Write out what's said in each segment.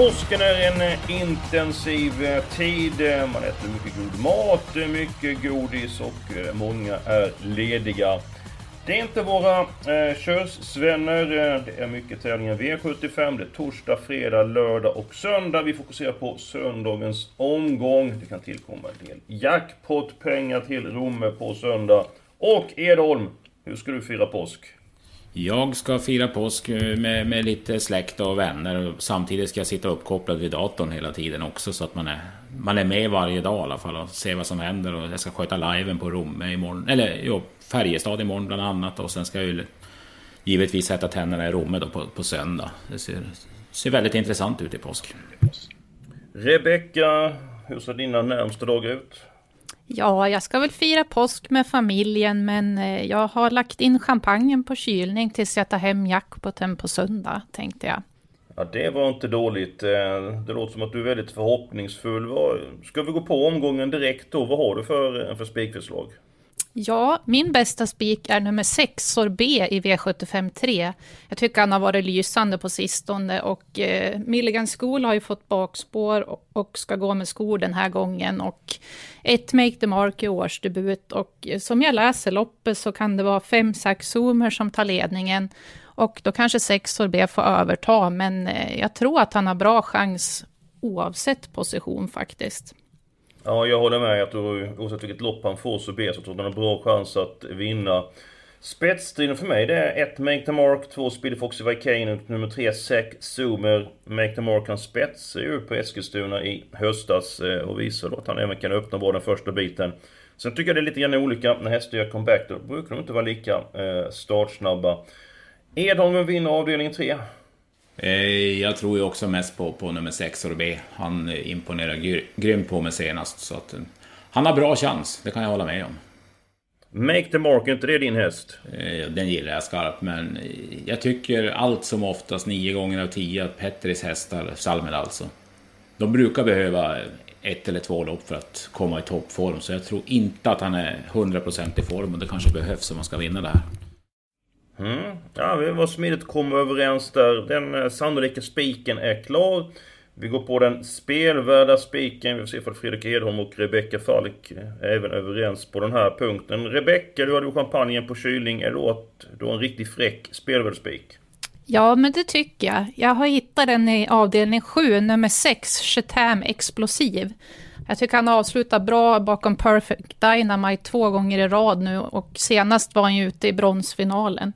Påsken är en eh, intensiv eh, tid. Eh, man äter mycket god mat, mycket godis och många är lediga. Det är inte våra eh, körsvänner. Det är mycket tävlingar V75. E det är torsdag, fredag, lördag och söndag. Vi fokuserar på söndagens omgång. Det kan tillkomma en del jackpotpengar till Romme på söndag. Och Edholm, hur ska du fira påsk? Jag ska fira påsk eh, med, med lite släkt och vänner. Och samtidigt ska jag sitta uppkopplad vid datorn hela tiden också. Så att man är, man är med varje dag i alla fall och ser vad som händer. Och jag ska sköta liven på Romme imorgon. Eller jo, Färjestad imorgon bland annat. Och sen ska jag ju givetvis sätta tänderna i Romme då på, på söndag. Det ser, ser väldigt intressant ut i påsk. Rebecka, hur ser dina närmsta dagar ut? Ja, jag ska väl fira påsk med familjen, men eh, jag har lagt in champagnen på kylning tills jag tar hem jackpoten på söndag, tänkte jag. Ja, det var inte dåligt. Eh, det låter som att du är väldigt förhoppningsfull. Ska vi gå på omgången direkt då? Vad har du för, eh, för spikförslag? Ja, min bästa spik är nummer 6, Sorbet i V75 3. Jag tycker han har varit lysande på sistone och eh, Milligan School har ju fått bakspår och, och ska gå med skor den här gången och ett Make the Mark i årsdebut och eh, som jag läser loppet så kan det vara fem Sax Zoomer som tar ledningen och då kanske 6 Sorbet får överta men eh, jag tror att han har bra chans oavsett position faktiskt. Ja, jag håller med Jag tror oavsett vilket lopp han får så ber så tror jag han har bra chans att vinna. Spetsstriden för mig det är 1. Make the Mark, 2. Speedy Foxy Vicane och nummer 3 Zack Zoomer. Make the Mark han spetsade ju på Eskilstuna i höstas eh, och visade då att han även kan öppna bra den första biten. Sen tycker jag det är lite grann olika när hästar gör comeback. Då brukar de inte vara lika eh, startsnabba. Edholm vinner avdelning 3. Eh, Jag tror ju också mest på, på nummer 6 Sorbet. Han eh, imponerar gry- grymt på mig senast. Så att, eh, han har bra chans, det kan jag hålla med om. Make the Mark, är inte det din häst? Den gillar jag skarpt, men jag tycker allt som oftast, nio gånger av tio, att Petris hästar, Salmer alltså, de brukar behöva ett eller två lopp för att komma i toppform. Så jag tror inte att han är 100% i form och det kanske behövs om man ska vinna det här. Ja, vi var smidigt att komma överens där. Den eh, sannolika spiken är klar. Vi går på den spelvärda spiken. Vi får se för Fredrik Edholm och Rebecka Falk är även överens på den här punkten. Rebecka, du hade ju champagnen på kylning. Är då en riktigt fräck spelvärd spik? Ja, men det tycker jag. Jag har hittat den i avdelning 7, nummer 6, Chetam Explosiv. Jag tycker han avslutar bra bakom Perfect Dynamite två gånger i rad nu och senast var han ju ute i bronsfinalen.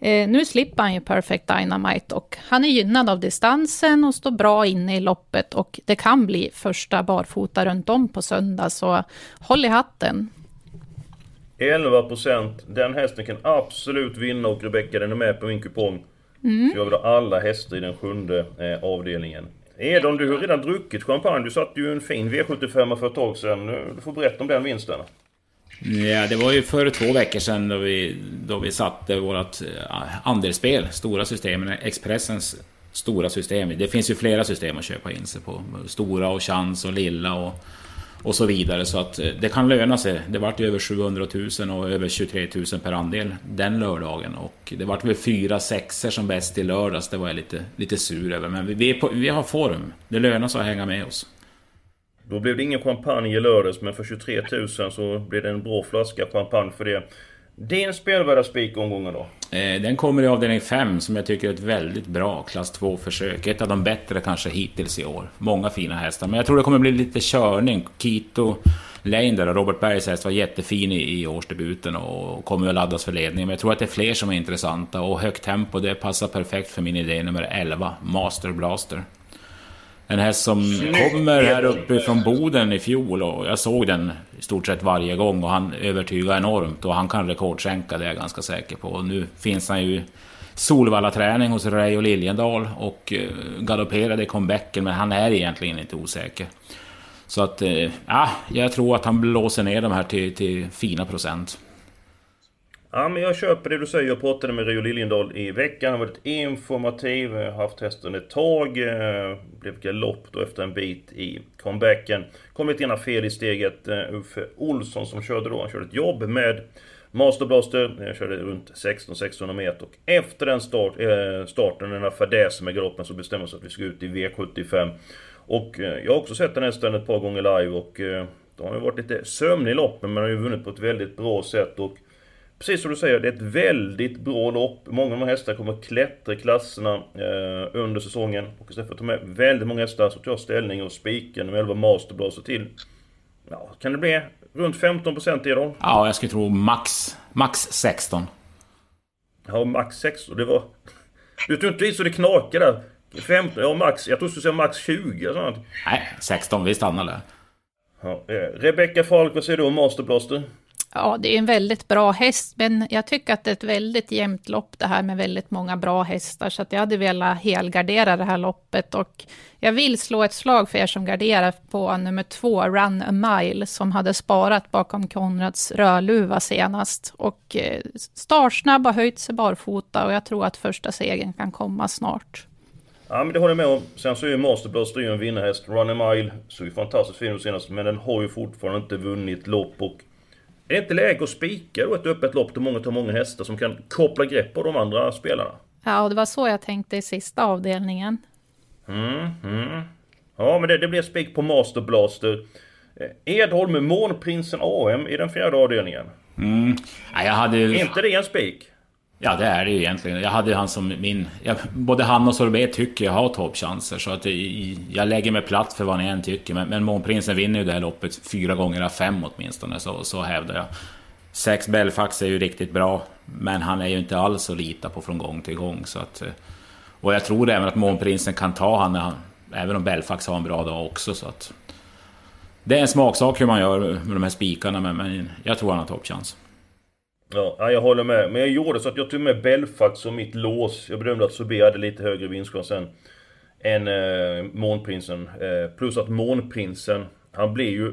Eh, nu slipper han ju Perfect Dynamite och han är gynnad av distansen och står bra inne i loppet och det kan bli första barfota runt om på söndag, så håll i hatten. 11%. Den hästen kan absolut vinna och Rebecka den är med på min kupong. Mm. Så jag vill ha alla hästar i den sjunde eh, avdelningen. Edholm, du har redan druckit champagne. Du satte ju en fin V75 för ett tag sedan. Nu- Du får berätta om den vinsten. Ja, det var ju för två veckor sedan då vi, då vi satte vårt eh, andelsspel, stora systemen, Expressens stora system. Det finns ju flera system att köpa in sig på. Stora och chans och lilla och, och så vidare. Så att eh, det kan löna sig. Det vart ju över 700 000 och över 23 000 per andel den lördagen. Och det vart väl fyra sexer som bäst i lördags. Det var jag lite, lite sur över. Men vi, vi, är på, vi har form. Det lönar sig att hänga med oss. Då blev det ingen champagne i lördags, men för 23 000 så blev det en bra flaska champagne för det. Din spelvärda spikomgången då? Eh, Den kommer i avdelning 5 som jag tycker är ett väldigt bra klass 2 försök. Ett av de bättre kanske hittills i år. Många fina hästar. Men jag tror det kommer bli lite körning. Kito Lane där, Robert Bergs häst var jättefin i, i årsdebuten och kommer att laddas för ledning. Men jag tror att det är fler som är intressanta och högt tempo det passar perfekt för min idé nummer 11, Master Blaster. En häst som kommer här uppe från Boden i fjol och jag såg den i stort sett varje gång och han övertygar enormt och han kan rekordskänka det är jag ganska säker på. Och nu finns han ju Solvalla träning hos Reijo Liljendal och eh, galopperade i comebacken men han är egentligen inte osäker. Så att, eh, ja, jag tror att han blåser ner de här till, till fina procent. Ja, men jag köper det du säger. Jag pratade med Rio Liljendahl i veckan. Han var väldigt informativ. Jag har haft hästen ett tag. Eh, blev galopp då efter en bit i comebacken. Kom lite grann fel i steget. Eh, Uffe Olsson som körde då. Han körde ett jobb med Masterblaster. Jag körde runt 16-1600 meter. Och efter den start, eh, starten, den här fadäsen med galoppen, så bestämde vi oss att vi skulle ut i V75. Och eh, jag har också sett den hästen ett par gånger live och eh, då har han varit lite sömnig i loppen men har ju vunnit på ett väldigt bra sätt. Och Precis som du säger, det är ett väldigt bra lopp. Många av de här hästarna kommer att klättra i klasserna eh, under säsongen. Och istället för att ta med väldigt många hästar så tar jag ställning och spiken med 11 masterblaser till. Ja, kan det bli runt 15% i dem? Ja, jag skulle tro max, max 16. Ja, max 16. Det var... Du tog inte i så det knakade där. 15, ja max. Jag tror du skulle säga max 20 och sånt. Nej, 16. Vi stannar där. Ja, eh, Rebecca Falk, vad säger du om Masterblaster? Ja, det är en väldigt bra häst, men jag tycker att det är ett väldigt jämnt lopp det här med väldigt många bra hästar, så att jag hade velat helgardera det här loppet och jag vill slå ett slag för er som garderar på nummer två, Run a Mile, som hade sparat bakom Konrads Rödluva senast. Och eh, startsnabb har höjt sig barfota och jag tror att första segern kan komma snart. Ja men det håller jag med om. Sen så är ju Masterblast en vinnarhäst. Run a Mile såg ju fantastiskt fin ut senast, men den har ju fortfarande inte vunnit lopp och är det inte läge att spika då ett öppet lopp där många tar många hästar som kan koppla grepp på de andra spelarna? Ja, och det var så jag tänkte i sista avdelningen. Mm, mm. Ja, men det, det blir spik på Master Blaster. Eh, Edholm med Månprinsen AM i den fjärde avdelningen. Mm. Ja, jag hade... Är inte det en spik? Ja, det är det ju egentligen. Jag hade han som min... Jag, både han och Sorbet tycker jag har toppchanser, så att jag lägger mig platt för vad ni än tycker. Men, men Månprinsen vinner ju det här loppet fyra gånger av fem åtminstone, så, så hävdar jag. Sex Belfax är ju riktigt bra, men han är ju inte alls att lita på från gång till gång. Så att, eh, och jag tror även att Månprinsen kan ta han, han även om Belfax har en bra dag också. Så att, det är en smaksak hur man gör med de här spikarna, men, men jag tror han har toppchans. Ja, jag håller med. Men jag gjorde så att jag tog med Belfax som mitt lås. Jag bedömde att Sobé hade lite högre vinstchans än, än eh, Månprinsen. Eh, plus att Månprinsen, han blir ju...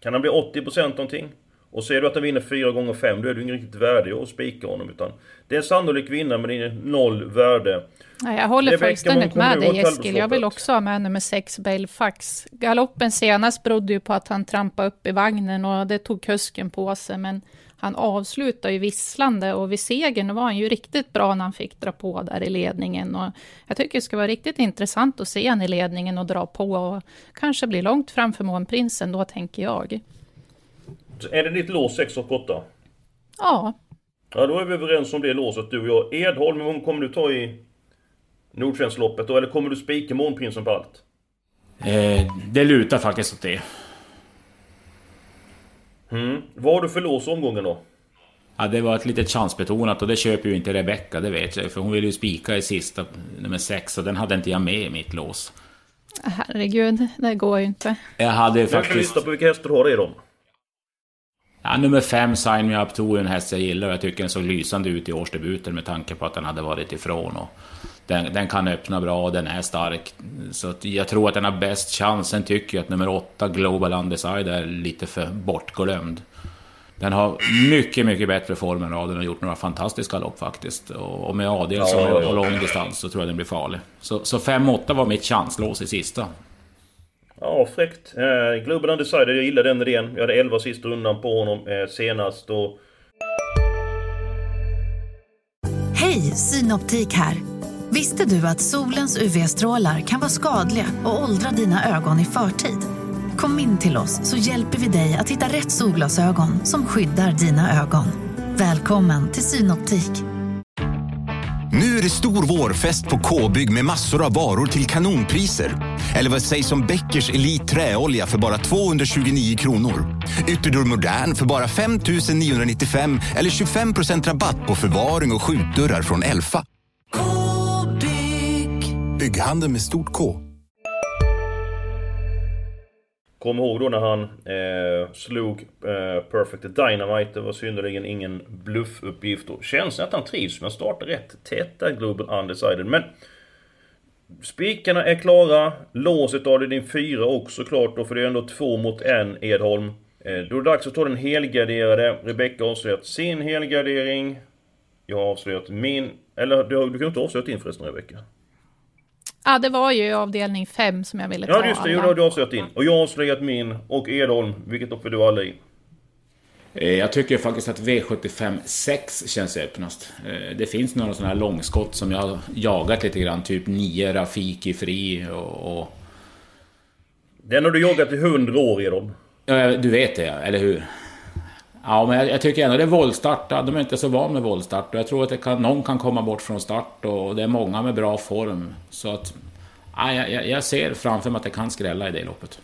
Kan han bli 80% någonting? Och ser du att han vinner 4 gånger 5 då är du inte riktigt värdig att spika honom. Utan det är en sannolik vinnare men det är noll värde. Ja, jag håller fullständigt med dig Eskil. Jag vill också ha med nummer 6 Belfax. Galoppen senast berodde ju på att han trampade upp i vagnen och det tog kusken på sig. Men han avslutar ju visslande och vid segern var han ju riktigt bra när han fick dra på där i ledningen. Och jag tycker det ska vara riktigt intressant att se honom i ledningen och dra på och kanske bli långt framför Månprinsen då, tänker jag. Är det ditt lås 6 och 8? Ja. Ja, då är vi överens om det låset du och jag. Edholm, hur kommer du ta i Nordsvenskloppet då? Eller kommer du spika Månprinsen på allt? Eh, det lutar faktiskt åt det. Mm. Vad har du för lås omgången då? Ja, det var ett litet chansbetonat och det köper ju inte Rebecka, det vet jag. För hon ville ju spika i sista, nummer sex, och den hade inte jag med i mitt lås. Herregud, det går ju inte. Jag hade jag faktiskt... Jag lista på vilka hästar du har i dem. Ja, nummer fem, Sign Me Up To, är en häst jag gillar och jag tycker den såg lysande ut i årsdebuten med tanke på att den hade varit ifrån. Och den, den kan öppna bra och den är stark. Så jag tror att den har bäst chans. Sen tycker jag att nummer åtta, Global Undecided, är lite för bortglömd. Den har mycket, mycket bättre form än raden och gjort några fantastiska lopp faktiskt. Och med Adel som ja, ja, på lång distans så tror jag den blir farlig. Så, så 5-8 var mitt chanslås i sista. Ja, fräckt. Eh, Global Undecided, jag gillar den idén. Jag hade 11 sista rundan på honom eh, senast och... Hej, Synoptik här! Visste du att solens UV-strålar kan vara skadliga och åldra dina ögon i förtid? Kom in till oss så hjälper vi dig att hitta rätt solglasögon som skyddar dina ögon. Välkommen till Synoptik. Nu är det stor vårfest på K-bygg med massor av varor till kanonpriser. Eller vad sägs om Bäckers Elite Träolja för bara 229 kronor? Ytterdörr Modern för bara 5 995 eller 25 procent rabatt på förvaring och skjutdörrar från Elfa. Bygghandeln med stort K. Kom ihåg då när han eh, slog eh, Perfect Dynamite. Det var synnerligen ingen bluffuppgift. Och känns att han trivs med att starta rätt tätt där, Global Undecided. Men Spikarna är klara. Låset av din fyra också klart då, för det är ändå två mot en Edholm. Eh, då är det dags att ta den helgarderade. Rebecka har avslöjat sin helgardering. Jag har avslöjat min... Eller du, du kan inte avslöja din förresten Rebecka? Ja, det var ju avdelning 5 som jag ville ta Ja, just det. Jo, du har avslöjat din. Och jag har avslöjat min och Edholm. Vilket lopp är du alla i? Eh, jag tycker faktiskt att V75 6 känns öppnast. Eh, det finns några sådana här långskott som jag har jagat lite grann, typ 9 Rafiki Fri och... och... Den har du jagat i 100 år, Edholm. Ja, du vet det, eller hur? Ja, men jag, jag tycker ändå det är våldstart, De är inte så van med våldstart Och jag tror att det kan, någon kan komma bort från start och det är många med bra form. Så att... Ja, jag, jag ser framför mig att det kan skrälla i det loppet.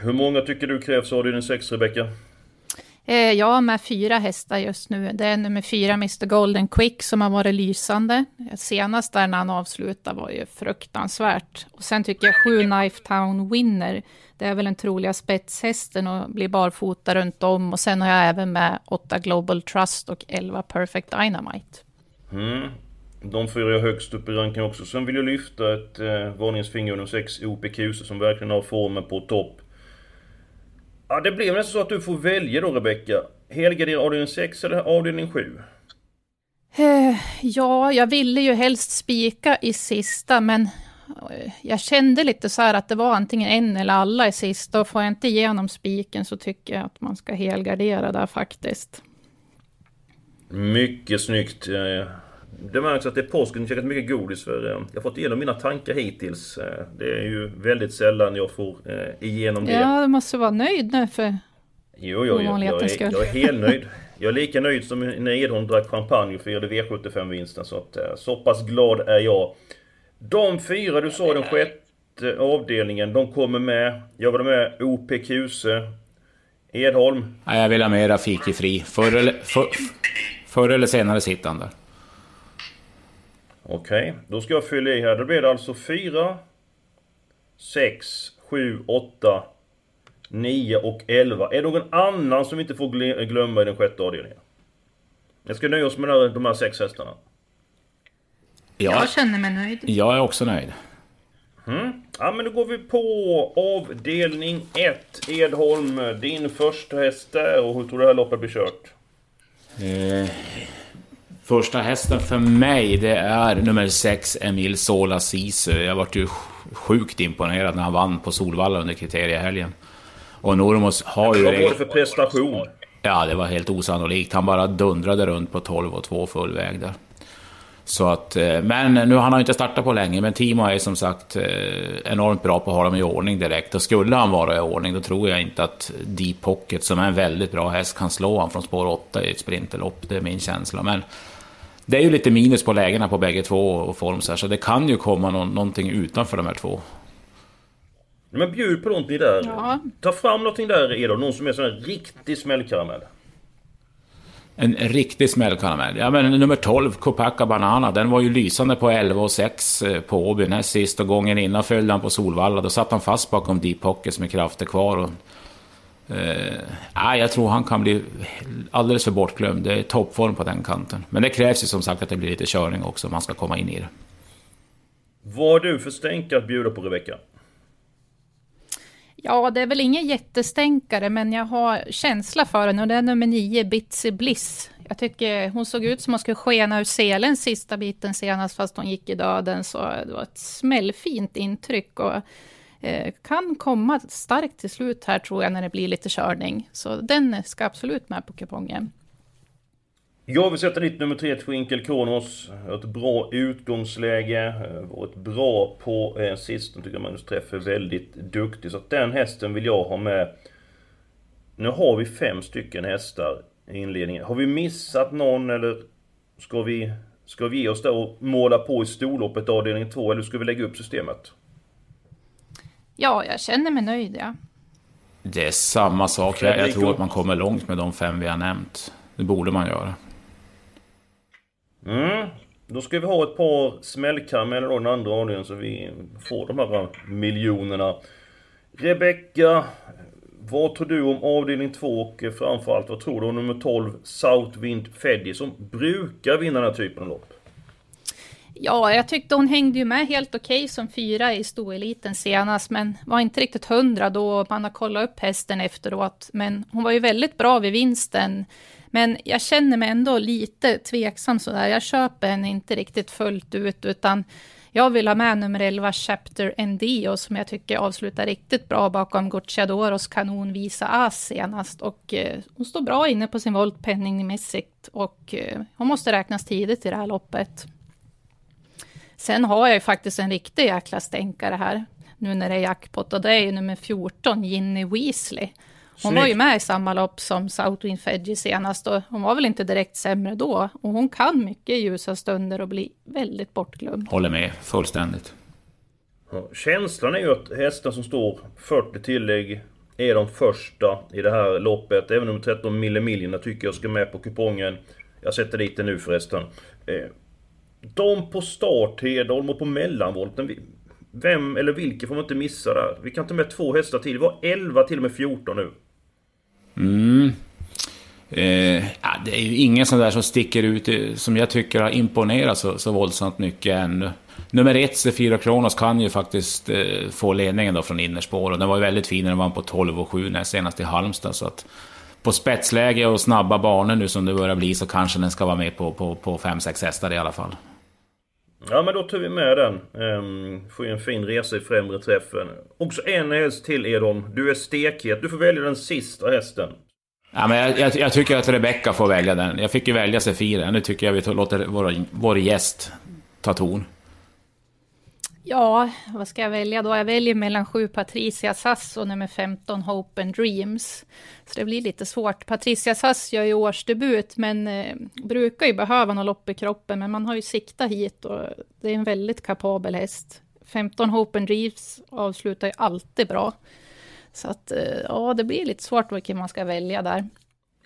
Hur många tycker du krävs av din sex, Rebecka? Eh, jag har med fyra hästar just nu. Det är nummer fyra, Mr Golden Quick, som har varit lysande. Senast där när han avslutade var ju fruktansvärt. Och sen tycker jag sju Knife Town Winner. Det är väl den troliga spetshästen och blir barfota runt om. Och sen har jag även med åtta Global Trust och elva Perfect Dynamite. Mm. De fyra högst upp i ranken också. Sen vill jag lyfta ett eh, varningens nummer sex OPQ, som verkligen har formen på topp. Ja, det blev nästan så att du får välja då Rebecka. Helgardera avdelning 6 eller avdelning 7? Eh, ja, jag ville ju helst spika i sista, men eh, jag kände lite så här att det var antingen en eller alla i sista. Och får jag inte igenom spiken så tycker jag att man ska helgardera där faktiskt. Mycket snyggt. Eh, det märks att det är påsken, käkat mycket godis för jag har fått igenom mina tankar hittills. Det är ju väldigt sällan jag får igenom det. Ja, du måste vara nöjd nu för Jo, jo, jo. Jag, är, jag är helt nöjd. Jag är lika nöjd som när Edholm drack champagne och firade V75-vinsten. Så att, så pass glad är jag. De fyra du sa den sjätte avdelningen, de kommer med. Jag ha med OPQC. Edholm? Ja, jag vill ha med Rafiki Fri. Förr eller, för, förr eller senare sitter han där. Okej, okay. då ska jag fylla i här. Då blir det alltså 4, 6, 7, 8, 9 och 11. Är det någon annan som vi inte får glömma i den sjätte avdelningen? Jag ska nöja oss med de här sex hästarna. Ja, jag känner mig nöjd. Jag är också nöjd. Mm. Ja men då går vi på avdelning 1. Edholm, din första häst där och hur tror du det här loppet blir kört? Eh, första hästen för mig det är nummer 6, Emil Sola Sisu. Jag vart ju sjukt imponerad när han vann på Solvalla under kriteriehelgen. Och Normos har ju... Vad var det för prestation? Ja, det var helt osannolikt. Han bara dundrade runt på 12 och 2 full väg där. Så att, eh, men nu han har inte startat på länge, men Timo är som sagt eh, enormt bra på att ha dem i ordning direkt. Och skulle han vara i ordning, då tror jag inte att Deep Pocket, som är en väldigt bra häst, kan slå honom från spår 8 i ett sprinterlopp. Det är min känsla. Men det är ju lite minus på lägena på bägge två och form så det kan ju komma någon, någonting utanför de här två. Men bjud på någonting där. Ja. Ta fram någonting där Edo. Någon som är sån här riktig smällkaramell. En riktig smällkaramell. Ja men nummer 12, Copaca Banana, den var ju lysande på 11 och 6 eh, på Åby näst sist. Och gången innan följde han på Solvalla. Då satt han fast bakom Deep Pockets med krafter kvar. Och, eh, jag tror han kan bli alldeles för bortglömd. Det är toppform på den kanten. Men det krävs ju som sagt att det blir lite körning också om man ska komma in i det. Vad har du för stänk att bjuda på Rebecka? Ja, det är väl ingen jättestänkare, men jag har känsla för henne och det är nummer nio, Bitsy Bliss. Jag tycker hon såg ut som hon skulle skena ur selen sista biten senast, fast hon gick i döden, så det var ett smällfint intryck och eh, kan komma starkt till slut här tror jag när det blir lite körning. Så den ska absolut med på kupongen. Jag vill sätta ditt nummer tre, Twinkle Kronos. Ett bra utgångsläge. Varit bra på eh, sistone. Tycker Magnus Träff är väldigt duktig. Så att den hästen vill jag ha med. Nu har vi fem stycken hästar i inledningen. Har vi missat någon eller ska vi, ska vi ge oss där och måla på i storloppet avdelning två eller ska vi lägga upp systemet? Ja, jag känner mig nöjd ja. Det är samma sak. Jag, jag tror att man kommer långt med de fem vi har nämnt. Det borde man göra. Mm. Då ska vi ha ett par smällkarameller då den andra avdelningen så vi får de här miljonerna. Rebecka, vad tror du om avdelning 2 och eh, framförallt vad tror du om nummer 12 Southwind Feddy som brukar vinna den här typen av lopp? Ja, jag tyckte hon hängde ju med helt okej okay som fyra i stoeliten senast, men var inte riktigt hundra då man har kollat upp hästen efteråt. Men hon var ju väldigt bra vid vinsten. Men jag känner mig ändå lite tveksam sådär. Jag köper henne inte riktigt fullt ut, utan jag vill ha med nummer 11, Chapter Endio, som jag tycker avslutar riktigt bra bakom Gucciadoros kanon Visa As senast. Och eh, hon står bra inne på sin volt penningmässigt och eh, hon måste räknas tidigt i det här loppet. Sen har jag ju faktiskt en riktig jäkla stänkare här, nu när det är jackpot, och det är ju nummer 14, Ginny Weasley. Hon Snyggt. var ju med i samma lopp som Southwind Fedgy senast och hon var väl inte direkt sämre då. Och hon kan mycket i ljusa stunder och blir väldigt bortglömd. Håller med fullständigt. Ja, känslan är ju att hästen som står 40 tillägg är de första i det här loppet. Även nummer 13 Mille Miljoner tycker jag ska med på kupongen. Jag sätter dit den nu förresten. De på start, Hedholm och på mellanvolten. Vem eller vilka får man inte missa där? Vi kan ta med två hästar till. Vi har 11 till och med 14 nu. Mm. Eh, ja, det är ju ingen sån där som sticker ut eh, som jag tycker har imponerat så, så våldsamt mycket ännu. Nummer ett, Sefira Kronos, kan ju faktiskt eh, få ledningen då från innerspår. Och den var ju väldigt fin när den vann på 12 och 7 när senast i Halmstad. Så att på spetsläge och snabba banor nu som det börjar bli så kanske den ska vara med på 5-6 på, på fem, hästar i alla fall. Ja men då tar vi med den. Ehm, får ju en fin resa i främre träffen. Också en häst till Edholm. Du är stekhet. Du får välja den sista hästen. Ja, men jag, jag, jag tycker att Rebecka får välja den. Jag fick ju välja Sefira. Nu tycker jag vi låter vår, vår gäst ta ton. Ja, vad ska jag välja då? Jag väljer mellan sju Patricia Sass och nummer 15 Hope and Dreams. Så det blir lite svårt. Patricia Sass gör ju årsdebut, men eh, brukar ju behöva något lopp i kroppen, men man har ju siktat hit och det är en väldigt kapabel häst. 15 Hope and Dreams avslutar ju alltid bra. Så att, eh, ja, det blir lite svårt vilken man ska välja där.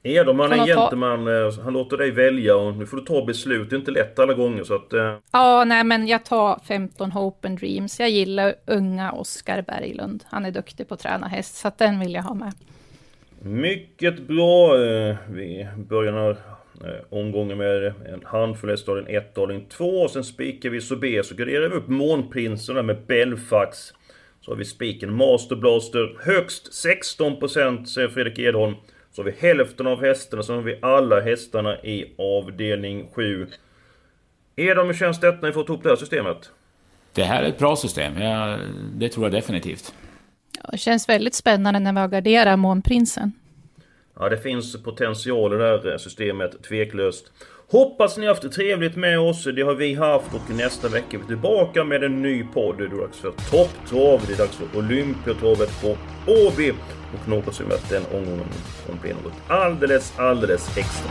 Edelman är en gentleman. Ta... Han låter dig välja och nu får du ta beslut. Det är inte lätt alla gånger så att... Eh... Ja, nej men jag tar 15 Hope and Dreams. Jag gillar unga Oskar Berglund. Han är duktig på att träna häst, så att den vill jag ha med. Mycket bra. Eh, vi börjar här eh, omgången med en handfull hästar, 1, avdelning 2. Sen spikar vi Sobé, så graderar vi upp Månprinsen med Belfax. Så har vi spiken Master Blaster. Högst 16% säger Fredrik Edholm. Så har vi hälften av hästarna, så har vi alla hästarna i avdelning 7. Edholm, hur känns detta när vi fått ihop det här systemet? Det här är ett bra system, ja, det tror jag definitivt. Ja, det känns väldigt spännande när vi har garderat Månprinsen. Ja, det finns potential i det här eh, systemet, tveklöst. Hoppas ni har haft det trevligt med oss. Det har vi haft och nästa vecka är vi tillbaka med en ny podd. Det är dags för topptrav, det är dags för Olympiatravet på Åby. Och något som att den omgången kommer bli något alldeles, alldeles extra.